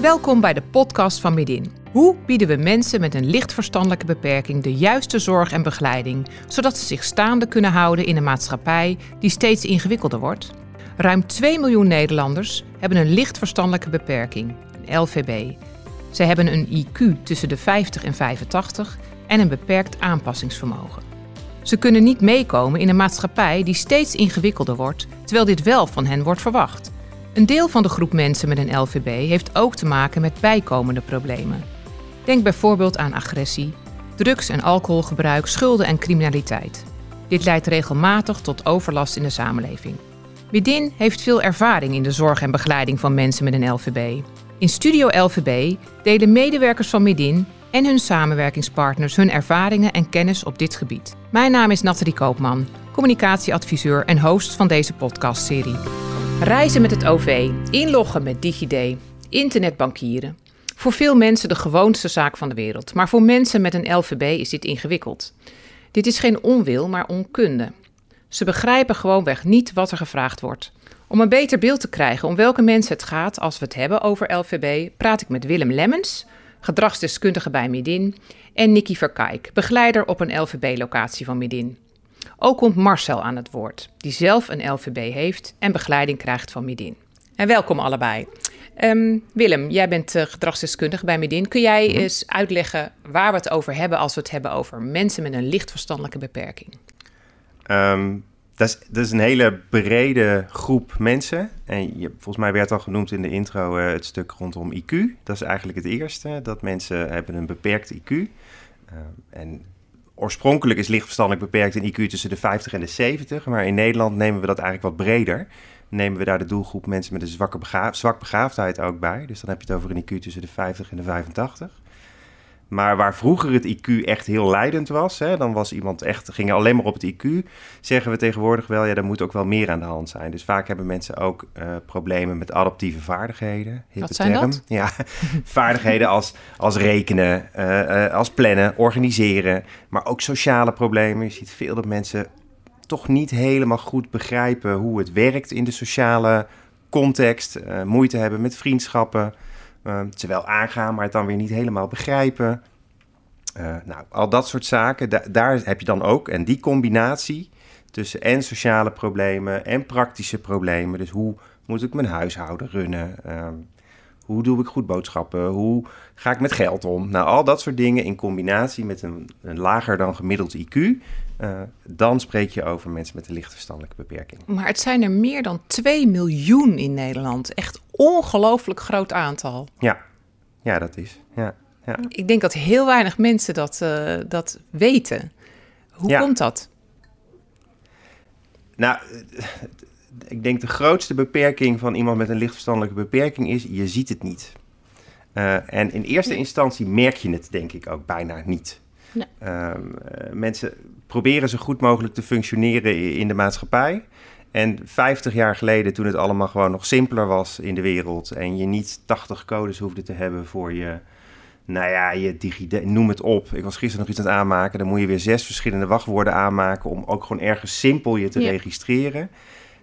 Welkom bij de podcast van Midin. Hoe bieden we mensen met een licht verstandelijke beperking de juiste zorg en begeleiding, zodat ze zich staande kunnen houden in een maatschappij die steeds ingewikkelder wordt? Ruim 2 miljoen Nederlanders hebben een licht verstandelijke beperking, een LVB. Zij hebben een IQ tussen de 50 en 85 en een beperkt aanpassingsvermogen. Ze kunnen niet meekomen in een maatschappij die steeds ingewikkelder wordt, terwijl dit wel van hen wordt verwacht. Een deel van de groep mensen met een LVB heeft ook te maken met bijkomende problemen. Denk bijvoorbeeld aan agressie, drugs- en alcoholgebruik, schulden en criminaliteit. Dit leidt regelmatig tot overlast in de samenleving. Midin heeft veel ervaring in de zorg en begeleiding van mensen met een LVB. In Studio LVB delen medewerkers van Midin en hun samenwerkingspartners hun ervaringen en kennis op dit gebied. Mijn naam is Nathalie Koopman, communicatieadviseur en host van deze podcastserie. Reizen met het OV, inloggen met DigiD, internetbankieren. Voor veel mensen de gewoonste zaak van de wereld, maar voor mensen met een LVB is dit ingewikkeld. Dit is geen onwil, maar onkunde. Ze begrijpen gewoonweg niet wat er gevraagd wordt. Om een beter beeld te krijgen om welke mensen het gaat als we het hebben over LVB, praat ik met Willem Lemmens, gedragsdeskundige bij Midin, en Nicky Verkijk, begeleider op een LVB-locatie van Midin. Ook komt Marcel aan het woord, die zelf een LVB heeft en begeleiding krijgt van Midin. En welkom allebei. Ehm, Willem, jij bent uh, gedragsdeskundige bij Midin. Kun jij Mhm. eens uitleggen waar we het over hebben als we het hebben over mensen met een licht verstandelijke beperking? Ehm, dat, is, dat is een hele brede groep mensen. En je, volgens mij werd al genoemd in de intro eh, het stuk rondom IQ. Dat is eigenlijk het eerste. Dat mensen hebben een beperkt IQ. Ehm, en oorspronkelijk is lichtverstandelijk beperkt een IQ tussen de 50 en de 70. Maar in Nederland nemen we dat eigenlijk wat breder. Nemen we daar de doelgroep mensen met een zwakke zwak begaafdheid ook bij. Dus dan heb je het over een IQ tussen de 50 en de 85. Maar waar vroeger het IQ echt heel leidend was, hè, dan was iemand echt, ging alleen maar op het IQ, zeggen we tegenwoordig wel, ja, er moet ook wel meer aan de hand zijn. Dus vaak hebben mensen ook uh, problemen met adaptieve vaardigheden. Wat zijn term. dat? Ja, vaardigheden als, als rekenen, uh, uh, als plannen, organiseren, maar ook sociale problemen. Je ziet veel dat mensen toch niet helemaal goed begrijpen hoe het werkt in de sociale context, moeite hebben met vriendschappen. Uh, terwijl aangaan, maar het dan weer niet helemaal begrijpen. Uh, nou, al dat soort zaken, da daar heb je dan ook. En die combinatie tussen en sociale problemen en praktische problemen. Dus hoe moet ik mijn huishouden runnen? Uh, hoe doe ik goed boodschappen? Hoe ga ik met geld om? Nou, al dat soort dingen in combinatie met een, een lager dan gemiddeld IQ. Uh, dan spreek je over mensen met een licht verstandelijke beperking. Maar het zijn er meer dan 2 miljoen in Nederland. Echt ongelooflijk groot aantal. Ja, ja dat is. Ja, ja. Ik denk dat heel weinig mensen dat, uh, dat weten. Hoe ja. komt dat? Nou, ik denk de grootste beperking van iemand met een lichtverstandelijke beperking is, je ziet het niet. Uh, en in eerste instantie merk je het denk ik ook bijna niet. Uh, uh, mensen proberen zo goed mogelijk te functioneren in de maatschappij. En 50 jaar geleden, toen het allemaal gewoon nog simpeler was in de wereld en je niet 80 codes hoefde te hebben voor je, nou ja, je DigiD, noem het op. Ik was gisteren nog iets aan het aanmaken, dan moet je weer zes verschillende wachtwoorden aanmaken om ook gewoon ergens simpel je te Ja. registreren.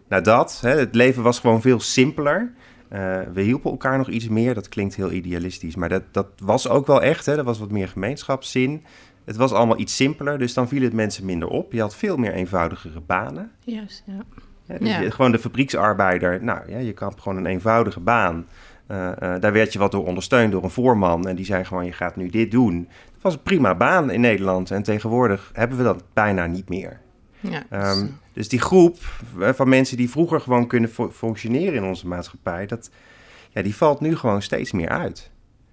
Nou dat, hè, het leven was gewoon veel simpeler. Uh, we hielpen elkaar nog iets meer, dat klinkt heel idealistisch, maar dat, dat was ook wel echt. Hè, er was wat meer gemeenschapszin. Het was allemaal iets simpeler, dus dan viel het mensen minder op. Je had veel meer eenvoudigere banen. Juist, ja. Ja, dus je- Gewoon de fabrieksarbeider, nou ja, je kan gewoon een eenvoudige baan. Eh, eh, daar werd je wat door ondersteund door een voorman. En die zei gewoon, je gaat nu dit doen. Dat was een prima baan in Nederland. En tegenwoordig hebben we dat bijna niet meer. Ja, Ehm, dus, dus die groep eh, van mensen die vroeger gewoon kunnen fu- functioneren in onze maatschappij... Dat, ja, die valt nu gewoon steeds meer uit.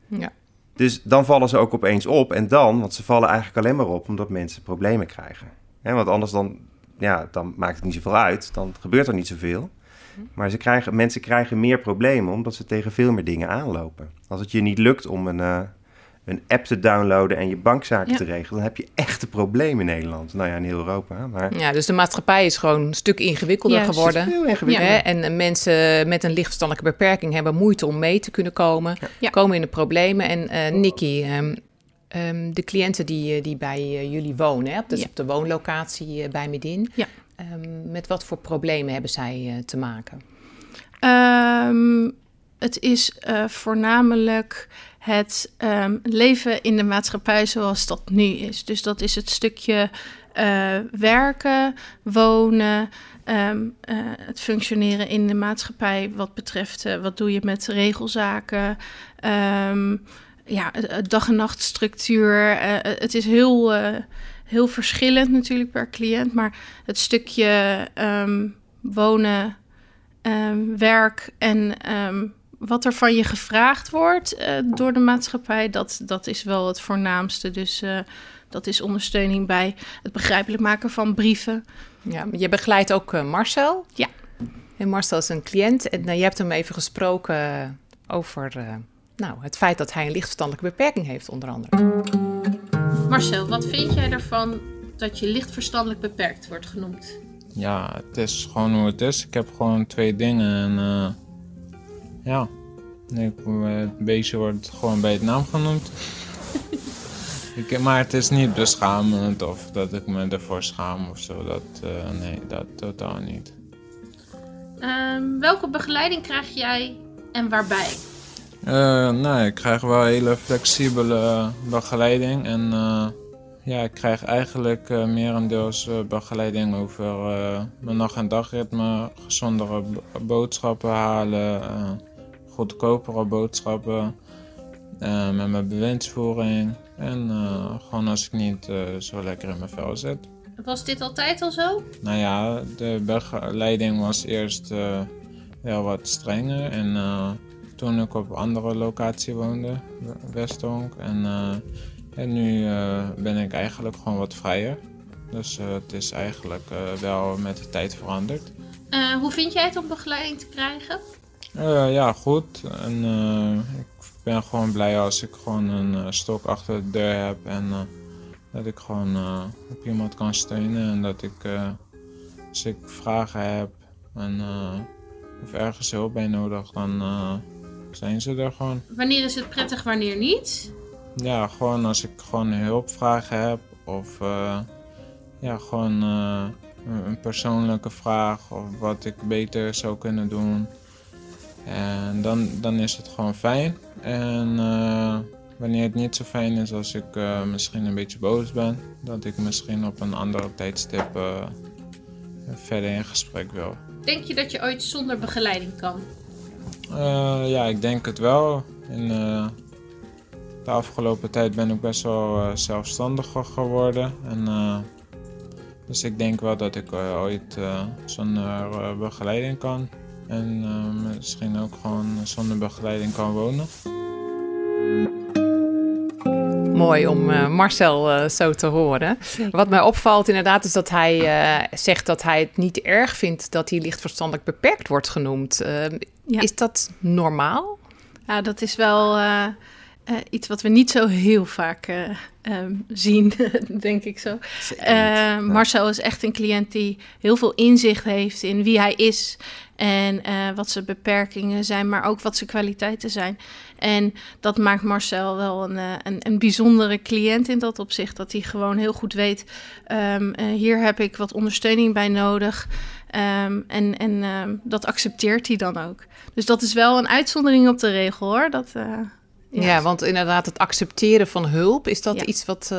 ja. Dus dan vallen ze ook opeens op. En dan, want ze vallen eigenlijk alleen maar op omdat mensen problemen krijgen. Want anders dan, ja, dan maakt het niet zoveel uit. Dan gebeurt er niet zoveel. Maar ze krijgen, mensen krijgen meer problemen omdat ze tegen veel meer dingen aanlopen. Als het je niet lukt om een, eh, een app te downloaden en je bankzaken Ja. te regelen... dan heb je echte problemen in Nederland. Nou ja, in heel Europa. Maar ja, dus de maatschappij is gewoon een stuk ingewikkelder geworden. het is veel ingewikkelder. Hè, en eh, mensen met een lichtverstandelijke beperking hebben moeite om mee te kunnen komen, Ja. komen in de problemen. En eh Nikki, ehm, ehm, de cliënten die, eh, die bij jullie wonen, hè, dus Ja. op de woonlocatie bij Medin, Ja. ehm, met wat voor problemen hebben zij te maken? Ehm, het is uh, voornamelijk het um, leven in de maatschappij zoals dat nu is. Dus dat is het stukje uh, werken, wonen, um, uh, het functioneren in de maatschappij wat betreft uh, wat doe je met regelzaken, um, ja, dag- en nachtstructuur. het is heel, heel verschillend natuurlijk per cliënt, maar het stukje wonen, werk en wat er van je gevraagd wordt door de maatschappij, dat, dat is wel het voornaamste. Dus dat is ondersteuning bij het begrijpelijk maken van brieven. Ja, je begeleidt ook uh, Marcel. Ja. En Marcel is een cliënt en uh, je hebt hem even gesproken over uh, nou, het feit dat hij een lichtverstandelijke beperking heeft, onder andere. Marcel, wat vind jij ervan dat je lichtverstandelijk beperkt wordt genoemd? Ja, het is gewoon hoe het is. Ik heb gewoon twee dingen en ja, ik, het beestje wordt gewoon bij het naam genoemd. Ik, maar het is niet beschamend of dat ik me ervoor schaam of zo. Dat, uh, nee, dat totaal niet. Um, welke begeleiding krijg jij en waarbij? Uh, nou, ik krijg wel hele flexibele begeleiding. En uh, ja, ik krijg eigenlijk uh, merendeels begeleiding over mijn nacht- en dagritme. Gezondere boodschappen halen, goedkopere boodschappen. met mijn bewindsvoering. En uh, gewoon als ik niet uh, zo lekker in mijn vel zit. Was dit altijd al zo? Nou ja, de begeleiding was eerst wel wat strenger. En toen ik op een andere locatie woonde, Westonk. En, en nu ben ik eigenlijk gewoon wat vrijer. Dus het is eigenlijk wel met de tijd veranderd. hoe vind jij het om begeleiding te krijgen? Ja, goed. En ik ben gewoon blij als ik gewoon een uh, stok achter de deur heb en dat ik gewoon op iemand kan steunen en dat ik als ik vragen heb en of ergens hulp bij nodig, dan zijn ze er gewoon. Wanneer is het prettig, wanneer niet? Ja, gewoon als ik gewoon hulpvragen heb of ja, gewoon een persoonlijke vraag of wat ik beter zou kunnen doen. En dan, dan is het gewoon fijn. En uh, wanneer het niet zo fijn is als ik uh, misschien een beetje boos ben, dat ik misschien op een andere tijdstip uh, verder in gesprek wil. Denk je dat je ooit zonder begeleiding kan? ja, ik denk het wel. In de afgelopen tijd ben ik best wel zelfstandiger geworden. En, dus ik denk wel dat ik ooit zonder begeleiding kan. En uh, misschien ook gewoon zonder begeleiding kan wonen. Mooi om uh, Marcel uh, zo te horen. Wat mij opvalt inderdaad is dat hij zegt dat hij het niet erg vindt dat hij lichtverstandelijk beperkt wordt genoemd. Ja. Is dat normaal? Ja, dat is wel uh, iets wat we niet zo heel vaak uh, um, zien, denk ik zo. Uh, Marcel is echt een cliënt die heel veel inzicht heeft in wie hij is en wat zijn beperkingen zijn, maar ook wat zijn kwaliteiten zijn. En dat maakt Marcel wel een, een, een bijzondere cliënt in dat opzicht, dat hij gewoon heel goed weet: um, hier heb ik wat ondersteuning bij nodig. Um, en en dat accepteert hij dan ook. Dus dat is wel een uitzondering op de regel hoor. Dat, ja. ja. want inderdaad, het accepteren van hulp, is dat iets wat,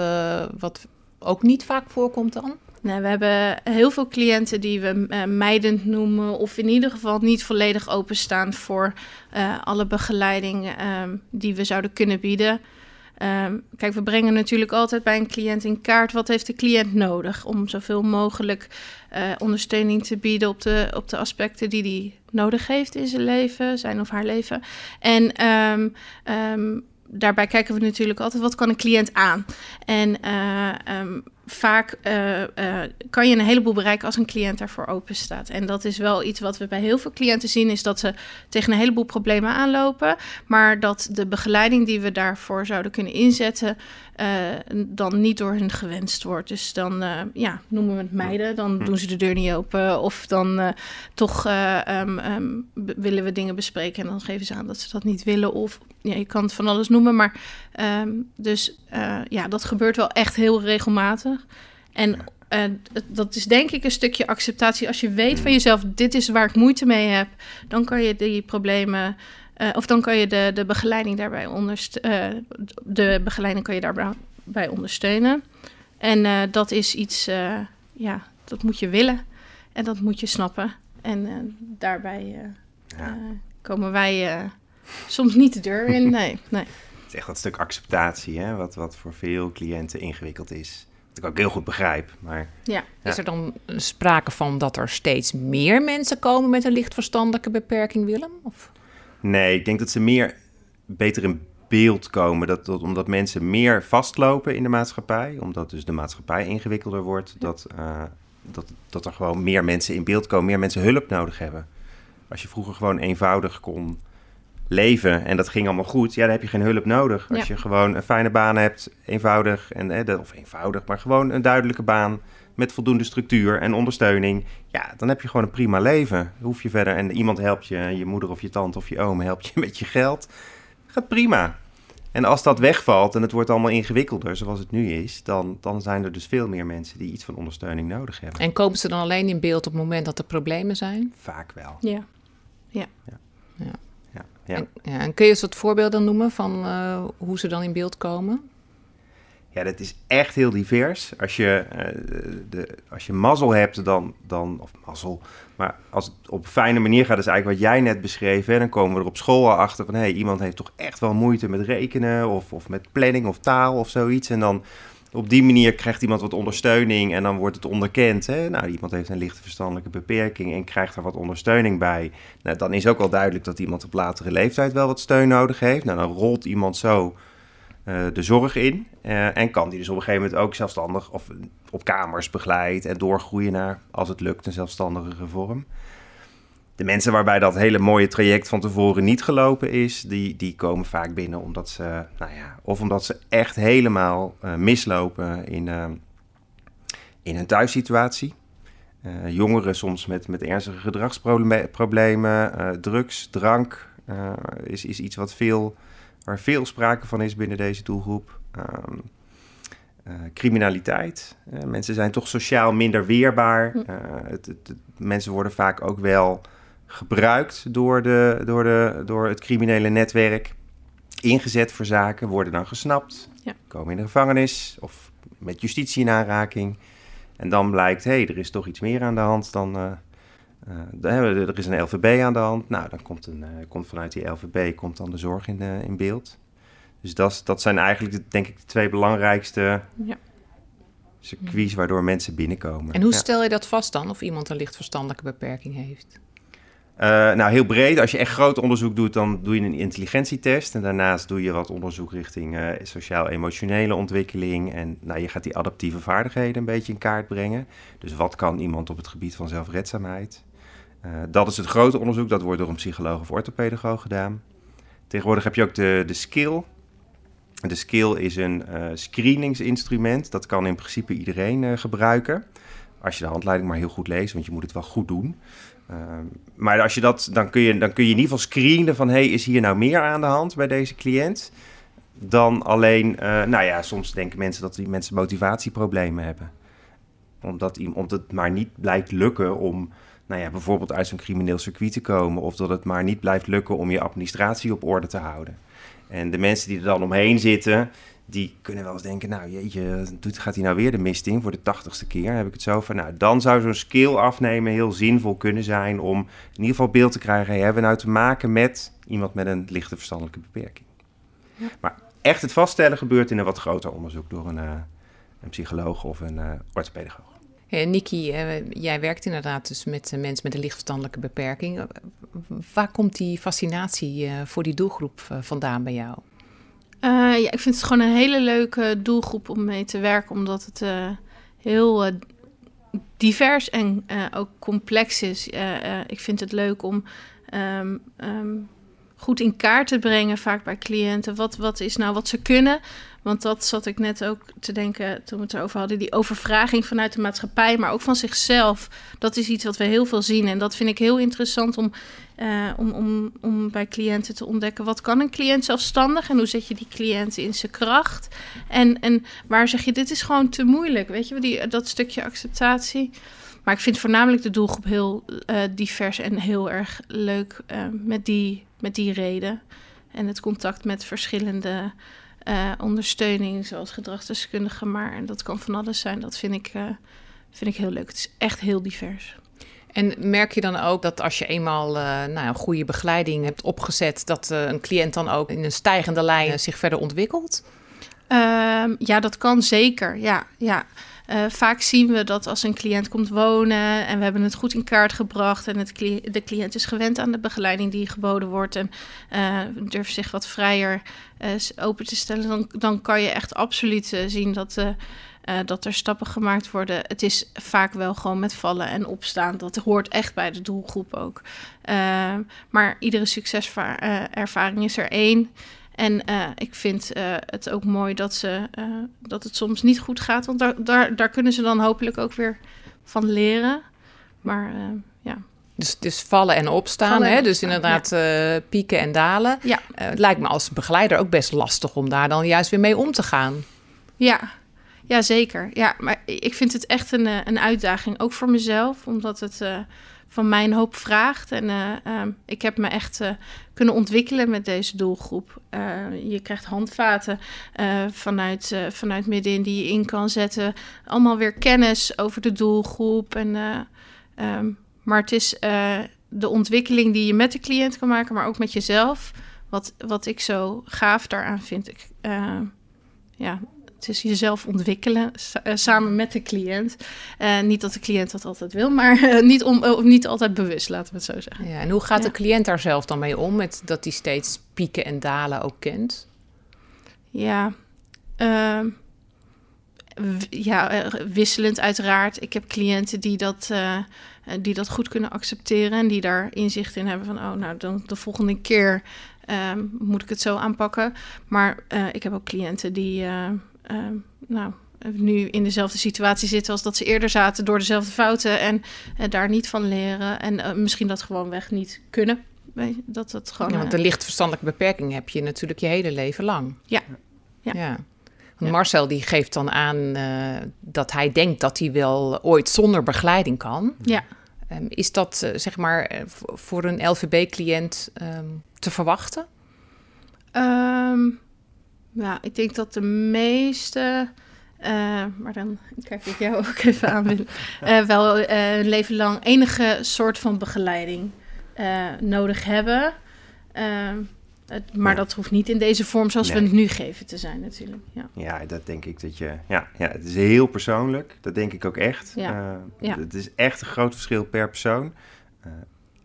wat ook niet vaak voorkomt dan? Nee, we hebben heel veel cliënten die we uh, mijdend noemen, of in ieder geval niet volledig openstaan voor uh, alle begeleiding um, die we zouden kunnen bieden. Um, kijk, we brengen natuurlijk altijd bij een cliënt in kaart wat heeft de cliënt nodig om zoveel mogelijk uh, ondersteuning te bieden op de, op de aspecten die hij nodig heeft in zijn leven, zijn of haar leven. En um, daarbij kijken we natuurlijk altijd wat kan een cliënt aan. En vaak uh, uh, kan je een heleboel bereiken als een cliënt daarvoor open staat. En dat is wel iets wat we bij heel veel cliënten zien, is dat ze tegen een heleboel problemen aanlopen, maar dat de begeleiding die we daarvoor zouden kunnen inzetten, uh, dan niet door hen gewenst wordt. Dus dan ja, noemen we het meiden, dan doen ze de deur niet open, of dan toch um, um, willen we dingen bespreken en dan geven ze aan dat ze dat niet willen, of ja, je kan het van alles noemen, maar um, dus ja, dat gebeurt wel echt heel regelmatig. En uh, dat is denk ik een stukje acceptatie. Als je weet van jezelf, dit is waar ik moeite mee heb, dan kan je die problemen Uh, of dan kan je de, de begeleiding daarbij ondersteunen. de begeleiding kan je daarbij ondersteunen. En dat is iets, ja, dat moet je willen en dat moet je snappen. En daarbij ja. komen wij soms niet de deur in. Nee, nee. Echt dat stuk acceptatie, hè? Wat, wat voor veel cliënten ingewikkeld is. Wat ik ook heel goed begrijp. Maar, ja. Is er dan sprake van dat er steeds meer mensen komen met een lichtverstandelijke beperking, Willem? Of? Nee, ik denk dat ze meer beter in beeld komen. Dat, dat, omdat mensen meer vastlopen in de maatschappij. Omdat dus de maatschappij ingewikkelder wordt. Dat, uh, dat, dat er gewoon meer mensen in beeld komen. Meer mensen hulp nodig hebben. Als je vroeger gewoon eenvoudig kon leven en dat ging allemaal goed, ja, dan heb je geen hulp nodig. Als je gewoon een fijne baan hebt, eenvoudig, en, of eenvoudig, maar gewoon een duidelijke baan met voldoende structuur en ondersteuning, ja, dan heb je gewoon een prima leven. Hoef je verder en iemand helpt je, je moeder of je tante of je oom helpt je met je geld, gaat prima. En als dat wegvalt en het wordt allemaal ingewikkelder, zoals het nu is, dan, dan zijn er dus veel meer mensen die iets van ondersteuning nodig hebben. En komen ze dan alleen in beeld op het moment dat er problemen zijn? Vaak wel. Ja. Ja. ja. Ja. En, ja, en kun je eens wat voorbeelden noemen van uh, hoe ze dan in beeld komen? Ja, dat is echt heel divers. Als je, uh, de, als je mazzel hebt, dan, dan, of mazzel, maar als het op een fijne manier gaat, is eigenlijk wat jij net beschreef. Hè, dan komen we er op school al achter van, hé, hey, iemand heeft toch echt wel moeite met rekenen of, of met planning of taal of zoiets. En dan op die manier krijgt iemand wat ondersteuning en dan wordt het onderkend. Hè? Nou, iemand heeft een lichte verstandelijke beperking en krijgt er wat ondersteuning bij. Nou, dan is ook wel duidelijk dat iemand op latere leeftijd wel wat steun nodig heeft. Nou, dan rolt iemand zo uh, de zorg in uh, en kan die dus op een gegeven moment ook zelfstandig of op kamers begeleid en doorgroeien naar, als het lukt, een zelfstandigere vorm de mensen waarbij dat hele mooie traject van tevoren niet gelopen is, die, die komen vaak binnen omdat ze, nou ja, of omdat ze echt helemaal uh, mislopen in, uh, in een thuissituatie. Uh, jongeren soms met, met ernstige gedragsproblemen, drugs, drank is, is iets wat veel, waar veel sprake van is binnen deze doelgroep. Um, criminaliteit. mensen zijn toch sociaal minder weerbaar. Hm. Het, het, het, mensen worden vaak ook wel gebruikt door, de, door, de, door het criminele netwerk, ingezet voor zaken, worden dan gesnapt, ja. komen in de gevangenis of met justitie in aanraking. En dan blijkt, hé, hey, er is toch iets meer aan de hand dan... Uh, uh, er is een LVB aan de hand. Nou, dan komt, een, uh, komt vanuit die LVB komt dan de zorg in, in beeld. Dus dat, dat zijn eigenlijk, denk ik, de twee belangrijkste ja. circuits waardoor mensen binnenkomen. En hoe stel je dat vast dan, of iemand een licht verstandelijke beperking heeft? Uh, nou, heel breed. Als je echt groot onderzoek doet, dan doe je een intelligentietest. En daarnaast doe je wat onderzoek richting uh, sociaal-emotionele ontwikkeling. En nou, je gaat die adaptieve vaardigheden een beetje in kaart brengen. Dus wat kan iemand op het gebied van zelfredzaamheid? Uh, dat is het grote onderzoek. Dat wordt door een psycholoog of orthopedagoog gedaan. Tegenwoordig heb je ook de, de skill. De skill is een screeningsinstrument. Dat kan in principe iedereen gebruiken. Als je de handleiding maar heel goed leest, want je moet het wel goed doen. Ehm, maar als je dat, dan kun je, dan kun je in ieder geval screenen van... hey, is hier nou meer aan de hand bij deze cliënt? Dan alleen, uh, nou ja, soms denken mensen dat die mensen motivatieproblemen hebben. Omdat, omdat het maar niet blijkt lukken om nou ja, bijvoorbeeld uit zo'n crimineel circuit te komen... of dat het maar niet blijft lukken om je administratie op orde te houden. En de mensen die er dan omheen zitten, die kunnen wel eens denken, nou jeetje, gaat hij nou weer de mist in voor de tachtigste keer? Heb ik het zo van, nou dan zou zo'n skill afnemen heel zinvol kunnen zijn om in ieder geval beeld te krijgen, hey, hebben we nou te maken met iemand met een lichte verstandelijke beperking? Ja. Maar echt het vaststellen gebeurt in een wat groter onderzoek door een, uh, een psycholoog of een uh, orthopedagoog. Hey, Nikki, uh, jij werkt inderdaad dus met mensen met een lichtverstandelijke beperking. Waar komt die fascinatie voor die doelgroep vandaan bij jou? Ja, ik vind het gewoon een hele leuke doelgroep om mee te werken, omdat het heel divers en ook complex is. ik vind het leuk om um, um, goed in kaart te brengen, vaak bij cliënten. Wat, wat is nou wat ze kunnen? Want dat zat ik net ook te denken toen we het erover hadden. Die overvraging vanuit de maatschappij, maar ook van zichzelf. Dat is iets wat we heel veel zien. En dat vind ik heel interessant om, uh, om, om, om bij cliënten te ontdekken. Wat kan een cliënt zelfstandig? En hoe zet je die cliënt in zijn kracht? En, en waar zeg je, dit is gewoon te moeilijk. Weet je, die, dat stukje acceptatie. Maar ik vind voornamelijk de doelgroep heel uh, divers en heel erg leuk uh, met die met die reden. En het contact met verschillende uh, ondersteuning, zoals gedragsdeskundigen, maar dat kan van alles zijn. Dat vind ik, uh, vind ik heel leuk. Het is echt heel divers. En merk je dan ook dat als je eenmaal uh, nou, een goede begeleiding hebt opgezet, dat een cliënt dan ook in een stijgende lijn zich verder ontwikkelt? Ehm, ja, dat kan zeker. Ja, ja. Uh, vaak zien we dat als een cliënt komt wonen en we hebben het goed in kaart gebracht en het de cliënt is gewend aan de begeleiding die geboden wordt en uh, durft zich wat vrijer uh, open te stellen, dan, dan kan je echt absoluut zien dat, dat er stappen gemaakt worden. Het is vaak wel gewoon met vallen en opstaan. Dat hoort echt bij de doelgroep ook. maar iedere succeservaring is er één. En uh, ik vind uh, het ook mooi dat, ze, uh, dat het soms niet goed gaat. Want daar, daar, daar kunnen ze dan hopelijk ook weer van leren. Maar ja. Dus, dus vallen en opstaan, vallen hè? dus inderdaad ja. pieken en dalen. Ja. het lijkt me als begeleider ook best lastig om daar dan juist weer mee om te gaan. Ja, ja zeker. Ja, maar ik vind het echt een, een uitdaging, ook voor mezelf. Omdat het van mij een hoop vraagt. En uh, uh, ik heb me echt uh, kunnen ontwikkelen met deze doelgroep. je krijgt handvaten vanuit, vanuit middenin die je in kan zetten. Allemaal weer kennis over de doelgroep. En, um, maar het is de ontwikkeling die je met de cliënt kan maken, maar ook met jezelf. Wat, wat ik zo gaaf daaraan vind. Ik, ja, het is jezelf ontwikkelen eh, samen met de cliënt. Uh, niet dat de cliënt dat altijd wil, maar uh, niet, om, niet altijd bewust, laten we het zo zeggen. Ja, en hoe gaat de cliënt daar zelf dan mee om, met dat hij steeds pieken en dalen ook kent? Ja, ehm, ja wisselend uiteraard. Ik heb cliënten die dat, die dat goed kunnen accepteren en die daar inzicht in hebben van, oh, nou, dan de volgende keer um, moet ik het zo aanpakken. Maar ik heb ook cliënten die uh, nou, nu in dezelfde situatie zitten als dat ze eerder zaten door dezelfde fouten en uh, daar niet van leren en uh, misschien dat gewoon weg niet kunnen. Dat het gewoon, ja, want de lichtverstandelijke beperking heb je natuurlijk je hele leven lang. Ja. ja. ja. Want Marcel die geeft dan aan uh, dat hij denkt dat hij wel ooit zonder begeleiding kan. Ja. Um, is dat zeg maar voor een LVB-cliënt um, te verwachten? Um, ja, ik denk dat de meeste, uh, maar dan kijk ik jou ook even aan, uh, wel uh, een leven lang enige soort van begeleiding nodig hebben. Het, maar ja. dat hoeft niet in deze vorm zoals nee. we het nu geven te zijn natuurlijk. Ja. ja, dat denk ik dat je... Ja, ja, het is heel persoonlijk. Dat denk ik ook echt. Ja. ja. Het is echt een groot verschil per persoon.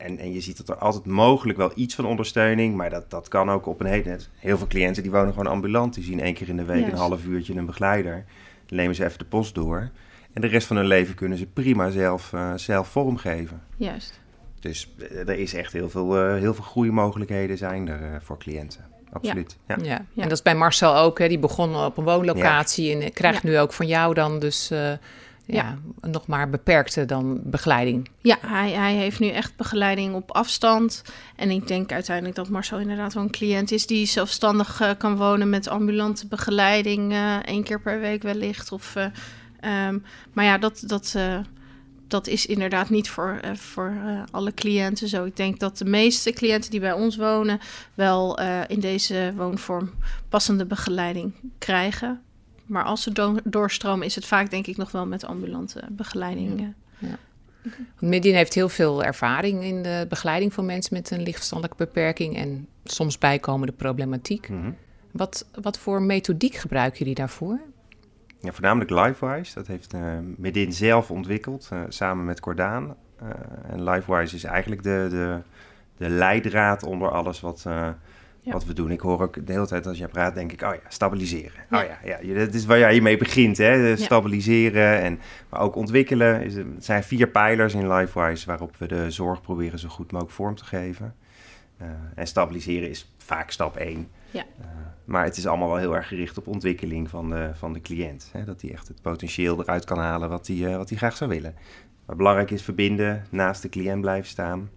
En, en je ziet dat er altijd mogelijk wel iets van ondersteuning, maar dat, dat kan ook op een hele... Heel veel cliënten die wonen gewoon ambulant. Die zien één keer in de week yes. een half uurtje een begeleider. Dan nemen ze even de post door. En de rest van hun leven kunnen ze prima zelf, uh, zelf vormgeven. Juist. Dus uh, er is echt heel veel, uh, heel veel groeimogelijkheden zijn er voor cliënten. Absoluut. Ja. Ja. ja. en dat is bij Marcel ook. Hè. Die begon op een woonlocatie en krijgt nu ook van jou dan dus ja, nog maar beperkte dan begeleiding. Ja, hij, hij heeft nu echt begeleiding op afstand. En ik denk uiteindelijk dat Marcel inderdaad wel een cliënt is die zelfstandig uh, kan wonen met ambulante begeleiding, uh, één keer per week wellicht. Of, uh, um, maar ja, dat, dat, dat is inderdaad niet voor, voor alle cliënten zo. Ik denk dat de meeste cliënten die bij ons wonen wel in deze woonvorm passende begeleiding krijgen. Maar als ze do doorstromen, is het vaak denk ik nog wel met ambulante begeleiding. Ja. Heeft heel veel ervaring in de begeleiding van mensen met een lichtverstandelijke beperking en soms bijkomende problematiek. Mm -hmm. wat, wat voor methodiek gebruiken jullie daarvoor? Ja, voornamelijk LiveWise. Dat heeft uh, Medin zelf ontwikkeld, uh, samen met Cordaan. Uh, en LiveWise is eigenlijk de, de, de leidraad onder alles wat ja. wat we doen. Ik hoor ook de hele tijd als jij praat, denk ik, oh ja, stabiliseren. Ja. Oh ja, ja, dat is waar jij mee begint, hè? Stabiliseren en maar ook ontwikkelen. Het zijn vier pijlers in LifeWise waarop we de zorg proberen zo goed mogelijk vorm te geven. Uh, en stabiliseren is vaak stap één. Ja. Uh, maar het is allemaal wel heel erg gericht op ontwikkeling van de, van de cliënt. Hè? Dat hij echt het potentieel eruit kan halen wat hij, uh, wat hij graag zou willen. Maar belangrijk is verbinden, naast de cliënt blijven staan.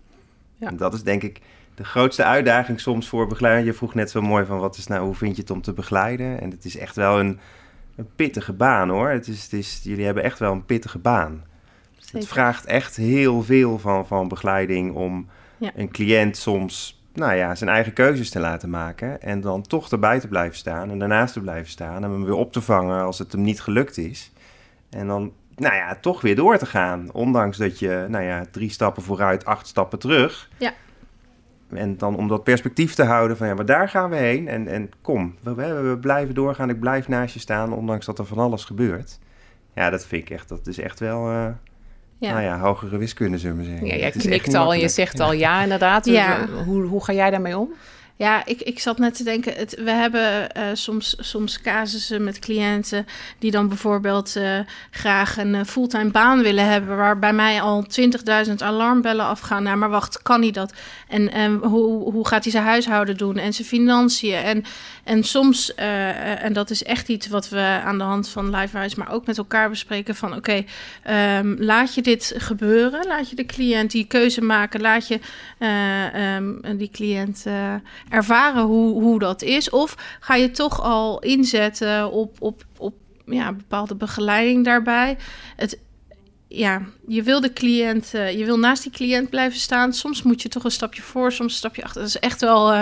Ja. En dat is denk ik de grootste uitdaging soms voor begeleiden. Je vroeg net zo mooi van wat is nou, hoe vind je het om te begeleiden? En het is echt wel een, een pittige baan hoor. Het is, het is, jullie hebben echt wel een pittige baan. Zeker. Het vraagt echt heel veel van, van begeleiding om ja. een cliënt soms nou ja, zijn eigen keuzes te laten maken. En dan toch erbij te blijven staan en daarnaast te blijven staan. En hem weer op te vangen als het hem niet gelukt is. En dan, nou ja, toch weer door te gaan. Ondanks dat je, nou ja, drie stappen vooruit, acht stappen terug. Ja. En dan om dat perspectief te houden van, ja, maar daar gaan we heen. En, en kom, we, we, we blijven doorgaan. Ik blijf naast je staan, ondanks dat er van alles gebeurt. Ja, dat vind ik echt, dat is echt wel... Uh, Ja. Nou ja, hogere wiskunde, zullen we zeggen. Ja, jij knikt al en je zegt al ja, inderdaad. Ja. Hoe, hoe ga jij daarmee om? Ja, ik, ik zat net te denken, we hebben eh, soms, soms casussen met cliënten die dan bijvoorbeeld eh, graag een eh, fulltime baan willen hebben, waar bij mij al 20.000 alarmbellen afgaan. Nou, maar wacht, kan hij dat? En, en hoe, hoe gaat hij zijn huishouden doen en zijn financiën? En, en soms, en dat is echt iets wat we aan de hand van LiveWise, maar ook met elkaar bespreken van oké, ehm, laat je dit gebeuren? Laat je de cliënt die keuze maken? Laat je eh, ehm, die cliënt ervaren hoe, hoe dat is? Of ga je toch al inzetten op, op, op ja, bepaalde begeleiding daarbij? Het, ja, je wil de cliënt, eh, je wil naast die cliënt blijven staan. Soms moet je toch een stapje voor, soms een stapje achter. Dat is echt wel, eh,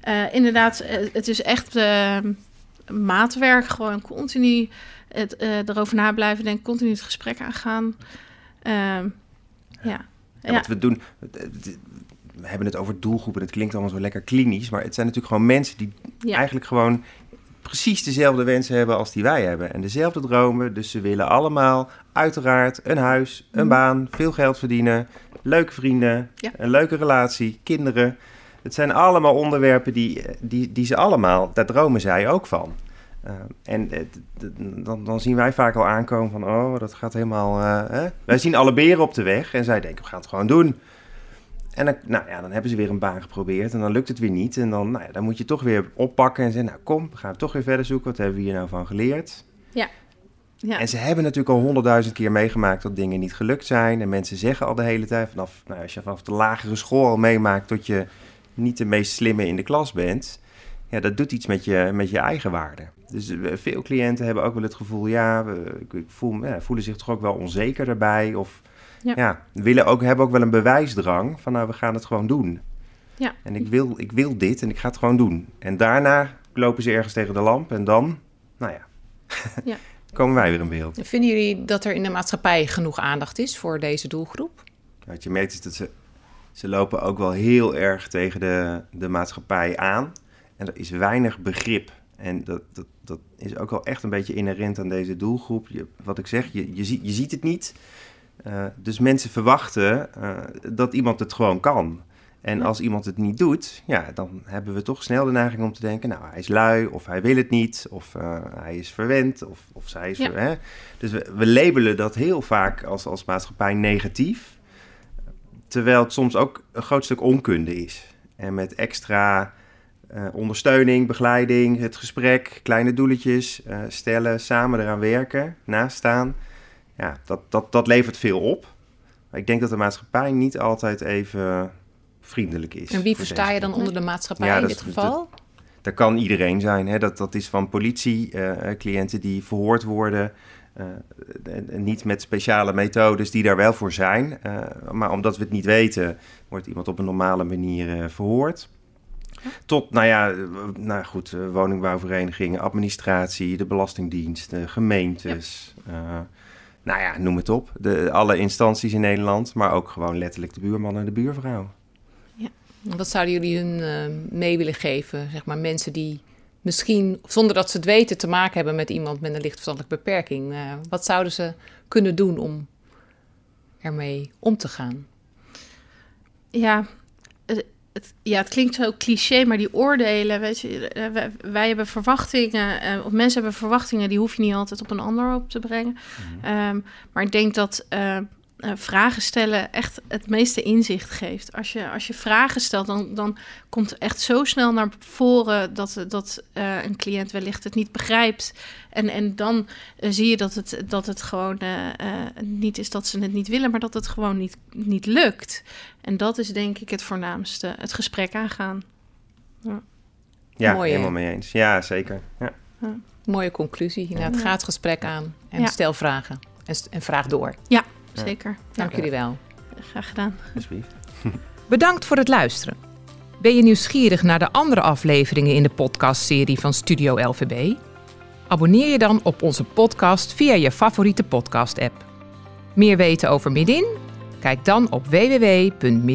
eh, inderdaad, het is echt eh, maatwerk. Gewoon continu het, erover na blijven denken, continu het gesprek aangaan. Ehm, ja. En wat we doen, we hebben het over doelgroepen. Het klinkt allemaal zo lekker klinisch, maar het zijn natuurlijk gewoon mensen die Ja. eigenlijk gewoon precies dezelfde wensen hebben als die wij hebben. En dezelfde dromen. Dus ze willen allemaal uiteraard een huis, een Mhm. baan, veel geld verdienen, leuke vrienden, Ja. een leuke relatie, kinderen. Het zijn allemaal onderwerpen die, die, die ze allemaal, daar dromen zij ook van. Uh, en dan, dan, zien wij vaak al aankomen van, oh, dat gaat helemaal... Uh, hè? Wij zien alle beren op de weg en zij denken, we gaan het gewoon doen. En dan, nou ja, dan hebben ze weer een baan geprobeerd en dan lukt het weer niet. En dan, nou ja, dan moet je toch weer oppakken en zeggen, nou kom, we gaan toch weer verder zoeken. Wat hebben we hier nou van geleerd? Ja. ja. En ze hebben natuurlijk al honderdduizend keer meegemaakt dat dingen niet gelukt zijn. En mensen zeggen al de hele tijd, vanaf, nou, als je vanaf de lagere school al meemaakt tot je niet de meest slimme in de klas bent... Ja, dat doet iets met je, met je eigen waarde. Dus uh, veel cliënten hebben ook wel het gevoel, ja, ik voel, ja, voelen zich toch ook wel onzeker daarbij. Of ja. ja, willen ook, hebben ook wel een bewijsdrang van, nou, we gaan het gewoon doen. Ja. En ik wil, ik wil dit en ik ga het gewoon doen. En daarna lopen ze ergens tegen de lamp en dan, nou ja, ja. komen wij weer in beeld. Vinden jullie dat er in de maatschappij genoeg aandacht is voor deze doelgroep? Wat je merkt is dat ze, ze lopen ook wel heel erg tegen de, de maatschappij aan. En er is weinig begrip. En dat, dat, dat is ook wel echt een beetje inherent aan deze doelgroep. Je, wat ik zeg, je, je, ziet, je ziet het niet. Uh, dus mensen verwachten uh, dat iemand het gewoon kan. En ja. als iemand het niet doet, ja, dan hebben we toch snel de neiging om te denken... nou, hij is lui, of hij wil het niet, of uh, hij is verwend, of, of zij is... Ja. Ver, hè? Dus we, we, labelen dat heel vaak als, als maatschappij negatief... terwijl het soms ook een groot stuk onkunde is. En met extra uh, ondersteuning, begeleiding, het gesprek, kleine doeletjes uh, stellen, samen eraan werken, naast staan. Ja, dat, dat, dat levert veel op. Maar ik denk dat de maatschappij niet altijd even vriendelijk is. En wie versta je dan onder de maatschappij ja, in dit geval? Dat, dat kan iedereen zijn. Hè? Dat, dat is van politie, uh, cliënten die verhoord worden. Uh, en niet met speciale methodes die daar wel voor zijn. Uh, maar omdat we het niet weten, wordt iemand op een normale manier verhoord. Tot, nou ja, nou goed, woningbouwverenigingen, administratie, de Belastingdienst, de gemeentes. Ja. Nou ja, noem het op. De, alle instanties in Nederland, maar ook gewoon letterlijk de buurman en de buurvrouw. Ja. Wat zouden jullie hun uh, mee willen geven? Zeg maar mensen die misschien, zonder dat ze het weten, te maken hebben met iemand met een lichtverstandelijke beperking. Uh, wat zouden ze kunnen doen om ermee om te gaan? Ja, het, ja, het klinkt zo cliché, maar die oordelen, weet je, wij, wij hebben verwachtingen, uh, of mensen hebben verwachtingen, die hoef je niet altijd op een ander op te brengen. Mm-hmm. Um, maar ik denk dat uh, uh, vragen stellen echt het meeste inzicht geeft. Als je, als je vragen stelt, dan, dan komt echt zo snel naar voren dat, dat uh, een cliënt wellicht het niet begrijpt. En, en dan uh, zie je dat het, dat het gewoon niet is dat ze het niet willen, maar dat het gewoon niet, niet lukt. En dat is denk ik het voornaamste, het gesprek aangaan. Ja, ja Mooi, helemaal mee eens. Ja, zeker. Ja. Ja. Mooie conclusie. Inderdaad, ga het gesprek aan en ja. stel vragen. En, en vraag door. Ja, zeker. Dank jullie wel. Graag gedaan. Alsjeblieft. Bedankt voor het luisteren. Ben je nieuwsgierig naar de andere afleveringen in de podcastserie van Studio LVB? Abonneer je dan op onze podcast via je favoriete podcast-app. Meer weten over Midin? Kijk dan op www.midin.nl.